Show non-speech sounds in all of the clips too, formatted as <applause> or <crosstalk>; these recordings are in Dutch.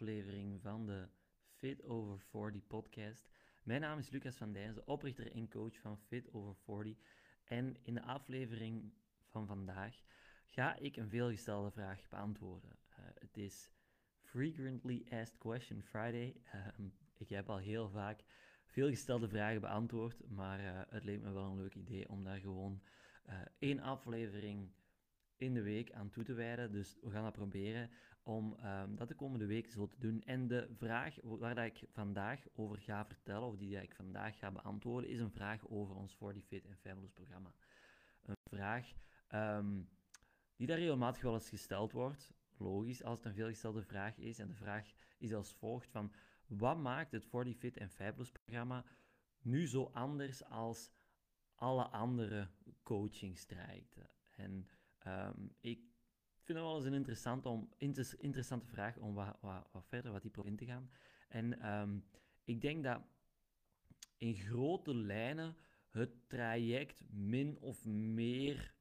aflevering van de Fit Over 40 podcast. Mijn naam is Lucas van Dijzen, oprichter en coach van Fit Over 40. En in de aflevering van vandaag ga ik een veelgestelde vraag beantwoorden. Uh, het is Frequently Asked Question Friday. Uh, ik heb al heel vaak veelgestelde vragen beantwoord, maar uh, het leek me wel een leuk idee om daar gewoon één aflevering in de week aan toe te wijden. Dus we gaan dat proberen om um, dat de komende week zo te doen. En de vraag waar dat ik vandaag over ga vertellen, of die dat ik vandaag ga beantwoorden, is een vraag over ons 40 Fit en Fabulous programma. Een vraag um, die daar regelmatig wel eens gesteld wordt. Logisch, als het een veelgestelde vraag is. En de vraag is als volgt van, wat maakt het 40 Fit en Fabulous programma nu zo anders als alle andere coachingstrajecten? En um, ik vind het wel eens een interessante, om, interessante vraag om wat, wat, wat verder wat dieper in te gaan. En um, ik denk dat in grote lijnen het traject min of meer,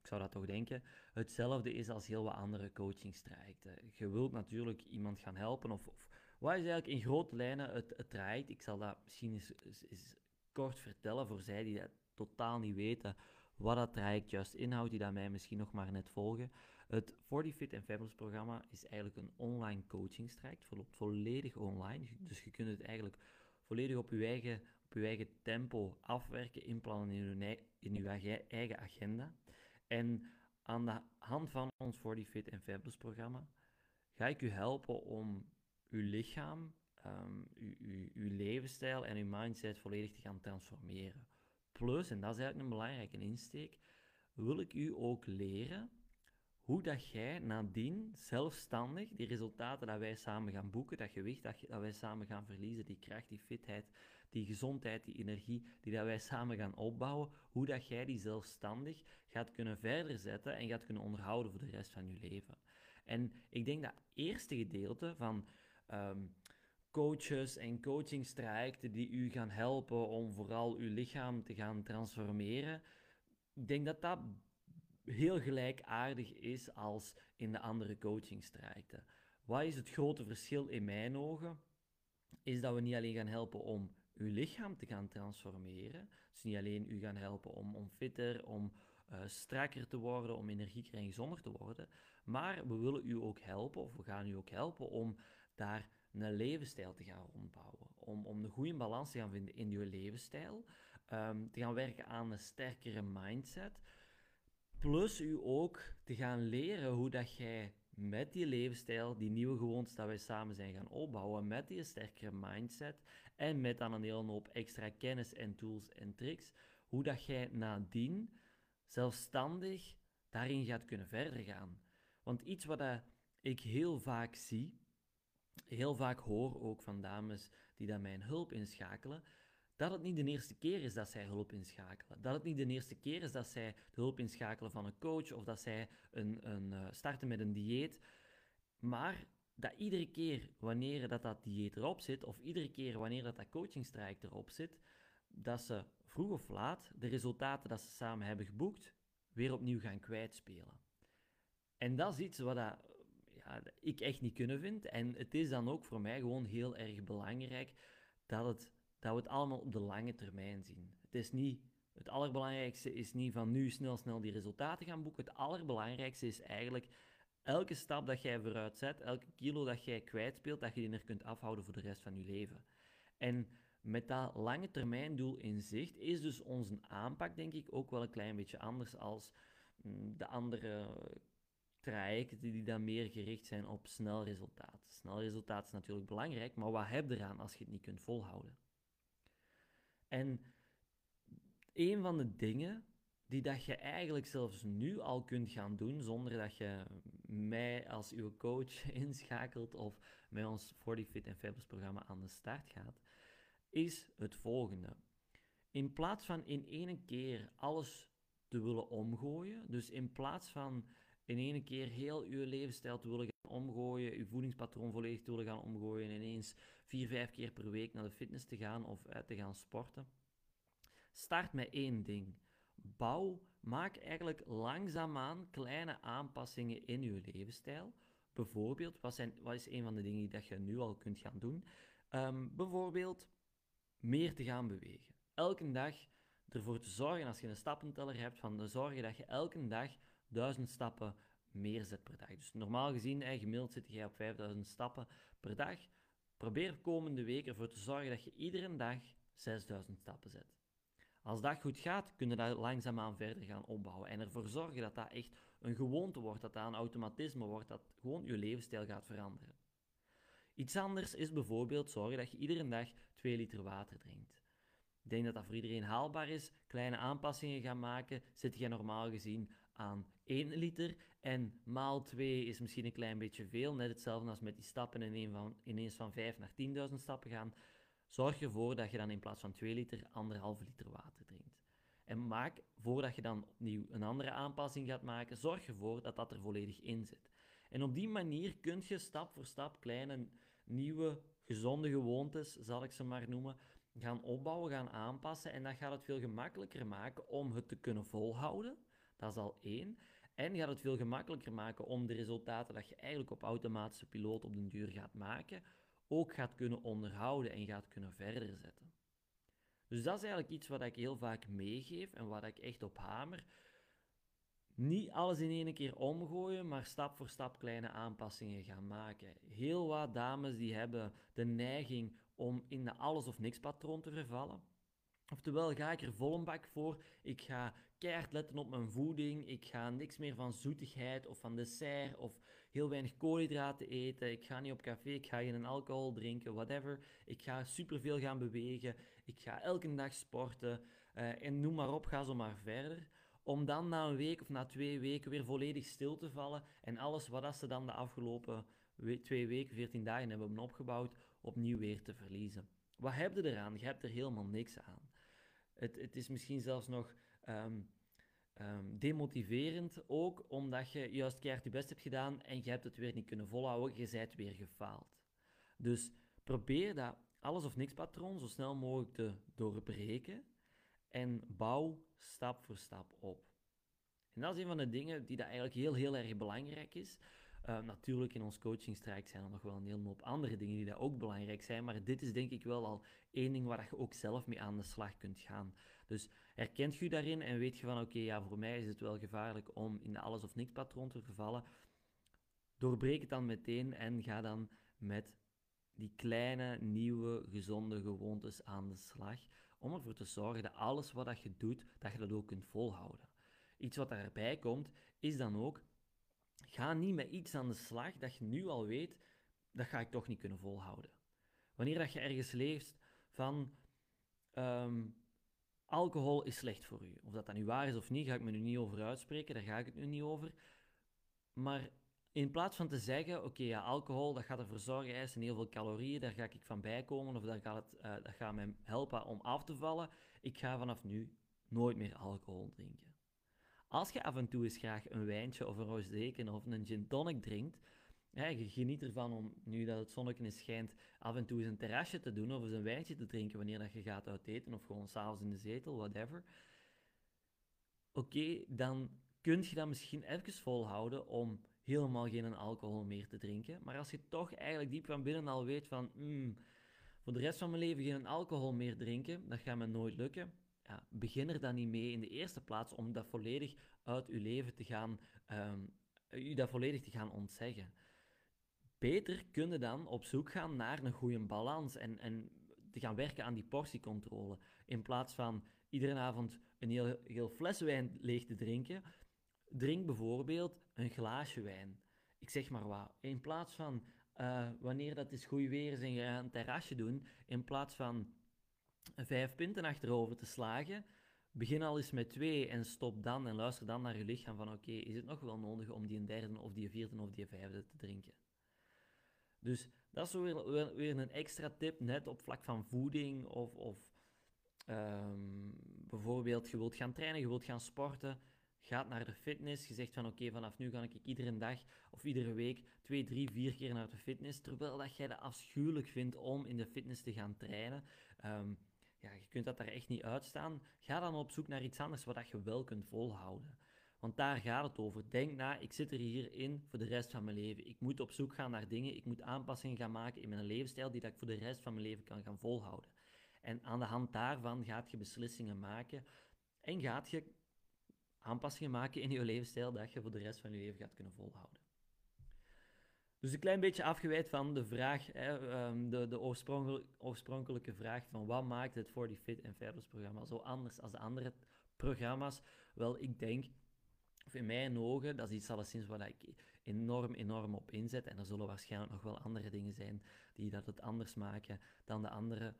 ik zou dat toch denken, hetzelfde is als heel wat andere coachingstrajecten. Je wilt natuurlijk iemand gaan helpen of, of wat is eigenlijk in grote lijnen het, het traject? Ik zal dat misschien eens kort vertellen voor zij die dat totaal niet weten wat dat traject juist inhoudt, die dat mij misschien nog maar net volgen. Het 40 Fit and Fabulous programma is eigenlijk een online coachingstraject, verloopt volledig online. Dus je kunt het eigenlijk volledig op je eigen, op je eigen tempo afwerken, inplannen in je, eigen agenda. En aan de hand van ons 40 Fit and Fabulous programma ga ik u helpen om uw lichaam, uw, uw, uw levensstijl en uw mindset volledig te gaan transformeren. Plus, en dat is eigenlijk een belangrijke insteek, wil ik u ook leren hoe dat jij nadien zelfstandig die resultaten dat wij samen gaan boeken, dat gewicht dat, dat wij samen gaan verliezen, die kracht, die fitheid, die gezondheid, die energie, die dat wij samen gaan opbouwen, hoe dat jij die zelfstandig gaat kunnen verder zetten en gaat kunnen onderhouden voor de rest van je leven. En ik denk dat eerste gedeelte van um, coaches en coachingstrajecten die u gaan helpen om vooral uw lichaam te gaan transformeren. Ik denk dat dat heel gelijkaardig is als in de andere coachingstrajecten. Wat is het grote verschil in mijn ogen? Is dat we niet alleen gaan helpen om uw lichaam te gaan transformeren. Dus niet alleen u gaan helpen om, om fitter, om uh, strakker te worden, om energieker en gezonder te worden. Maar we willen u ook helpen, of we gaan u ook helpen om daar een levensstijl te gaan rondbouwen. Om, om een goede balans te gaan vinden in je levensstijl. Um, te gaan werken aan een sterkere mindset. Plus u ook te gaan leren hoe dat jij met die levensstijl, die nieuwe gewoontes dat wij samen zijn gaan opbouwen, met die sterkere mindset en met dan een hele hoop extra kennis en tools en tricks, hoe dat jij nadien zelfstandig daarin gaat kunnen verder gaan. Want iets wat ik heel vaak zie, heel vaak hoor ook van dames die dan mijn hulp inschakelen, dat het niet de eerste keer is dat zij hulp inschakelen. Dat het niet de eerste keer is dat zij de hulp inschakelen van een coach of dat zij een, een, uh, starten met een dieet. Maar dat iedere keer wanneer dat, dat dieet erop zit, of iedere keer wanneer dat, dat coachingstraject erop zit, dat ze vroeg of laat de resultaten dat ze samen hebben geboekt, weer opnieuw gaan kwijtspelen. En dat is iets wat ik echt niet kunnen vind. En het is dan ook voor mij gewoon heel erg belangrijk dat, het, dat we het allemaal op de lange termijn zien. Het is niet... Het allerbelangrijkste is niet van nu snel, snel die resultaten gaan boeken. Het allerbelangrijkste is eigenlijk elke stap dat jij vooruit zet, elke kilo dat jij kwijtspeelt, dat je die er kunt afhouden voor de rest van je leven. En met dat lange termijn doel in zicht is dus onze aanpak, denk ik, ook wel een klein beetje anders als mm, de andere trajecten die dan meer gericht zijn op snel resultaat. Snel resultaat is natuurlijk belangrijk, maar wat heb je eraan als je het niet kunt volhouden? En een van de dingen die dat je eigenlijk zelfs nu al kunt gaan doen, zonder dat je mij als uw coach <laughs> inschakelt of met ons 40 Fit and Fabulous programma aan de start gaat, is het volgende. In plaats van in één keer alles te willen omgooien, dus in plaats van in één keer heel je levensstijl te willen gaan omgooien, je voedingspatroon volledig te willen gaan omgooien en ineens vier, vijf keer per week naar de fitness te gaan of uit te gaan sporten. Start met één ding. Bouw, maak eigenlijk langzaamaan kleine aanpassingen in je levensstijl bijvoorbeeld, wat, zijn, wat is een van de dingen die dat je nu al kunt gaan doen? Ehm, bijvoorbeeld meer te gaan bewegen. Elke dag ervoor te zorgen, als je een stappenteller hebt, van te zorgen dat je elke dag 1000 stappen meer zet per dag. Dus normaal gezien, gemiddeld zit je op 5000 stappen per dag. Probeer komende week ervoor te zorgen dat je iedere dag 6000 stappen zet. Als dat goed gaat, kun je dat langzaamaan verder gaan opbouwen en ervoor zorgen dat dat echt een gewoonte wordt, dat dat een automatisme wordt, dat gewoon je levensstijl gaat veranderen. Iets anders is bijvoorbeeld zorgen dat je iedere dag 2 liter water drinkt. Ik denk dat dat voor iedereen haalbaar is. Kleine aanpassingen gaan maken, zit je normaal gezien aan 1 liter. En maal 2 is misschien een klein beetje veel. Net hetzelfde als met die stappen in van, ineens van 5 naar 10.000 stappen gaan. Zorg ervoor dat je dan in plaats van 2 liter, 1,5 liter water drinkt. En maak, voordat je dan opnieuw een andere aanpassing gaat maken, zorg ervoor dat dat er volledig in zit. En op die manier kun je stap voor stap kleine, nieuwe, gezonde gewoontes, zal ik ze maar noemen, gaan opbouwen, gaan aanpassen. En dat gaat het veel gemakkelijker maken om het te kunnen volhouden. Dat is al één. En gaat het veel gemakkelijker maken om de resultaten dat je eigenlijk op automatische piloot op den duur gaat maken, ook gaat kunnen onderhouden en gaat kunnen verder zetten. Dus dat is eigenlijk iets wat ik heel vaak meegeef en wat ik echt op hamer. Niet alles in één keer omgooien, maar stap voor stap kleine aanpassingen gaan maken. Heel wat dames die hebben de neiging om in de alles of niks patroon te vervallen. Oftewel ga ik er vol een bak voor. Ik ga keihard letten op mijn voeding. Ik ga niks meer van zoetigheid of van dessert of heel weinig koolhydraten eten. Ik ga niet op café, ik ga geen alcohol drinken, whatever. Ik ga superveel gaan bewegen. Ik ga elke dag sporten. Uh, en noem maar op, ga zo maar verder. Om dan na een week of na twee weken weer volledig stil te vallen. En alles wat ze dan de afgelopen twee weken, veertien dagen hebben opgebouwd, opnieuw weer te verliezen. Wat heb je eraan? Je hebt er helemaal niks aan. Het, het is misschien zelfs nog ehm, demotiverend, ook omdat je juist keihard je best hebt gedaan en je hebt het weer niet kunnen volhouden, je bent weer gefaald. Dus probeer dat alles of niks patroon zo snel mogelijk te doorbreken en bouw stap voor stap op. En dat is een van de dingen die dat eigenlijk heel, heel erg belangrijk is. Uh, natuurlijk, in ons coachingstraject zijn er nog wel een hele hoop andere dingen die daar ook belangrijk zijn, maar dit is denk ik wel al één ding waar je ook zelf mee aan de slag kunt gaan. Dus herkent je daarin en weet je van, oké, ja, voor mij is het wel gevaarlijk om in de alles of niks patroon te vervallen. Doorbreek het dan meteen en ga dan met die kleine, nieuwe, gezonde gewoontes aan de slag, om ervoor te zorgen dat alles wat je doet, dat je dat ook kunt volhouden. Iets wat daarbij komt, is dan ook Ga niet met iets aan de slag dat je nu al weet, dat ga ik toch niet kunnen volhouden. Wanneer dat je ergens leest van ehm, alcohol is slecht voor u, of dat dat nu waar is of niet, ga ik me nu niet over uitspreken, daar ga ik het nu niet over. Maar in plaats van te zeggen, oké, ja, alcohol, dat gaat ervoor zorgen, hij heel veel calorieën, daar ga ik van bijkomen, of dat gaat, het, uh, dat gaat mij helpen om af te vallen, ik ga vanaf nu nooit meer alcohol drinken. Als je af en toe eens graag een wijntje of een rosé of een gin tonic drinkt, ja, je geniet ervan om, nu dat het zonnetje schijnt, af en toe eens een terrasje te doen of eens een wijntje te drinken wanneer dat je gaat uit eten of gewoon s'avonds in de zetel, whatever. Oké, dan kun je dat misschien even volhouden om helemaal geen alcohol meer te drinken. Maar als je toch eigenlijk diep van binnen al weet van, mm, voor de rest van mijn leven geen alcohol meer drinken, dat gaat me nooit lukken ja, begin er dan niet mee in de eerste plaats om dat volledig uit uw leven te gaan, um, u dat volledig te gaan ontzeggen. Beter kunnen dan op zoek gaan naar een goede balans en, en te gaan werken aan die portiecontrole. In plaats van iedere avond een heel, heel fles wijn leeg te drinken, drink bijvoorbeeld een glaasje wijn. Ik zeg maar wat. In plaats van uh, wanneer dat is goed weer is en je een terrasje doen, in plaats van vijf punten achterover te slagen. Begin al eens met twee en stop dan en luister dan naar je lichaam van oké, is het nog wel nodig om die derde of die vierde of die vijfde te drinken? Dus dat is weer, weer een extra tip, net op vlak van voeding of, of um, bijvoorbeeld je wilt gaan trainen, je wilt gaan sporten, gaat naar de fitness, je zegt van oké, vanaf nu ga ik iedere dag of iedere week twee, drie, vier keer naar de fitness, terwijl dat jij dat afschuwelijk vindt om in de fitness te gaan trainen. Um, ja, je kunt dat daar echt niet uitstaan. Ga dan op zoek naar iets anders wat je wel kunt volhouden. Want daar gaat het over. Denk na, ik zit er hierin voor de rest van mijn leven. Ik moet op zoek gaan naar dingen, ik moet aanpassingen gaan maken in mijn levensstijl die dat ik voor de rest van mijn leven kan gaan volhouden. En aan de hand daarvan gaat je beslissingen maken en gaat je aanpassingen maken in je levensstijl dat je voor de rest van je leven gaat kunnen volhouden. Dus een klein beetje afgeweid van de vraag, hè, ehm, de, de oorspronkelijke vraag van wat maakt het voor die Fit en Fabulous programma zo anders als de andere programma's? Wel, ik denk, of in mijn ogen, dat is iets alleszins waar ik enorm, enorm op inzet. En er zullen waarschijnlijk nog wel andere dingen zijn die dat het anders maken dan de andere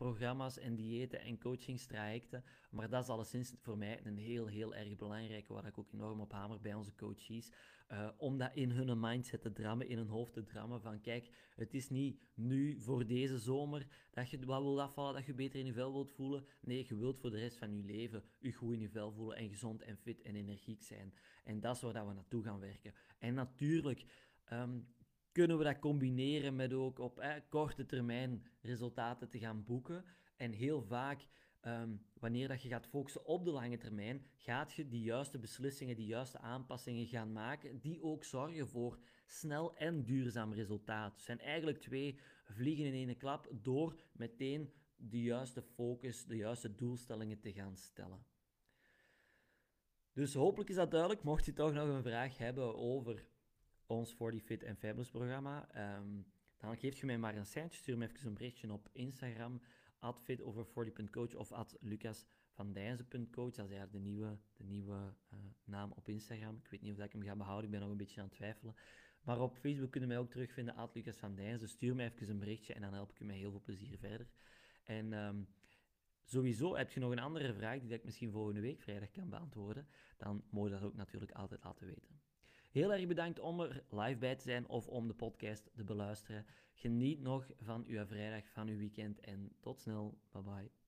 programma's en diëten en coachingstrajecten. Maar dat is alleszins voor mij een heel, heel erg belangrijke, waar ik ook enorm op hamer bij onze coaches. Uh, om dat in hun mindset te drammen, in hun hoofd te drammen. Van kijk, het is niet nu voor deze zomer dat je wat wil afvallen, dat je beter in je vel wilt voelen. Nee, je wilt voor de rest van je leven je goed in je vel voelen en gezond en fit en energiek zijn. En dat is waar dat we naartoe gaan werken. En natuurlijk. Ehm, kunnen we dat combineren met ook op korte termijn resultaten te gaan boeken. En heel vaak, ehm, wanneer dat je gaat focussen op de lange termijn, gaat je die juiste beslissingen, die juiste aanpassingen gaan maken, die ook zorgen voor snel en duurzaam resultaat. Het zijn eigenlijk twee vliegen in één klap door meteen de juiste focus, de juiste doelstellingen te gaan stellen. Dus hopelijk is dat duidelijk. Mocht je toch nog een vraag hebben over ons 40 Fit en Fabulous programma. Um, dan geef je mij maar een seintje, stuur me even een berichtje op Instagram, at fitover40.coach of at. Dat is eigenlijk de nieuwe, de nieuwe uh, naam op Instagram. Ik weet niet of ik hem ga behouden, ik ben nog een beetje aan het twijfelen. Maar op Facebook kunnen mij ook terugvinden, at. Dus stuur mij even een berichtje en dan help ik je met heel veel plezier verder. En um, sowieso, heb je nog een andere vraag die ik misschien volgende week vrijdag kan beantwoorden, dan moet je dat ook natuurlijk altijd laten weten. Heel erg bedankt om er live bij te zijn of om de podcast te beluisteren. Geniet nog van uw vrijdag, van uw weekend en tot snel. Bye bye.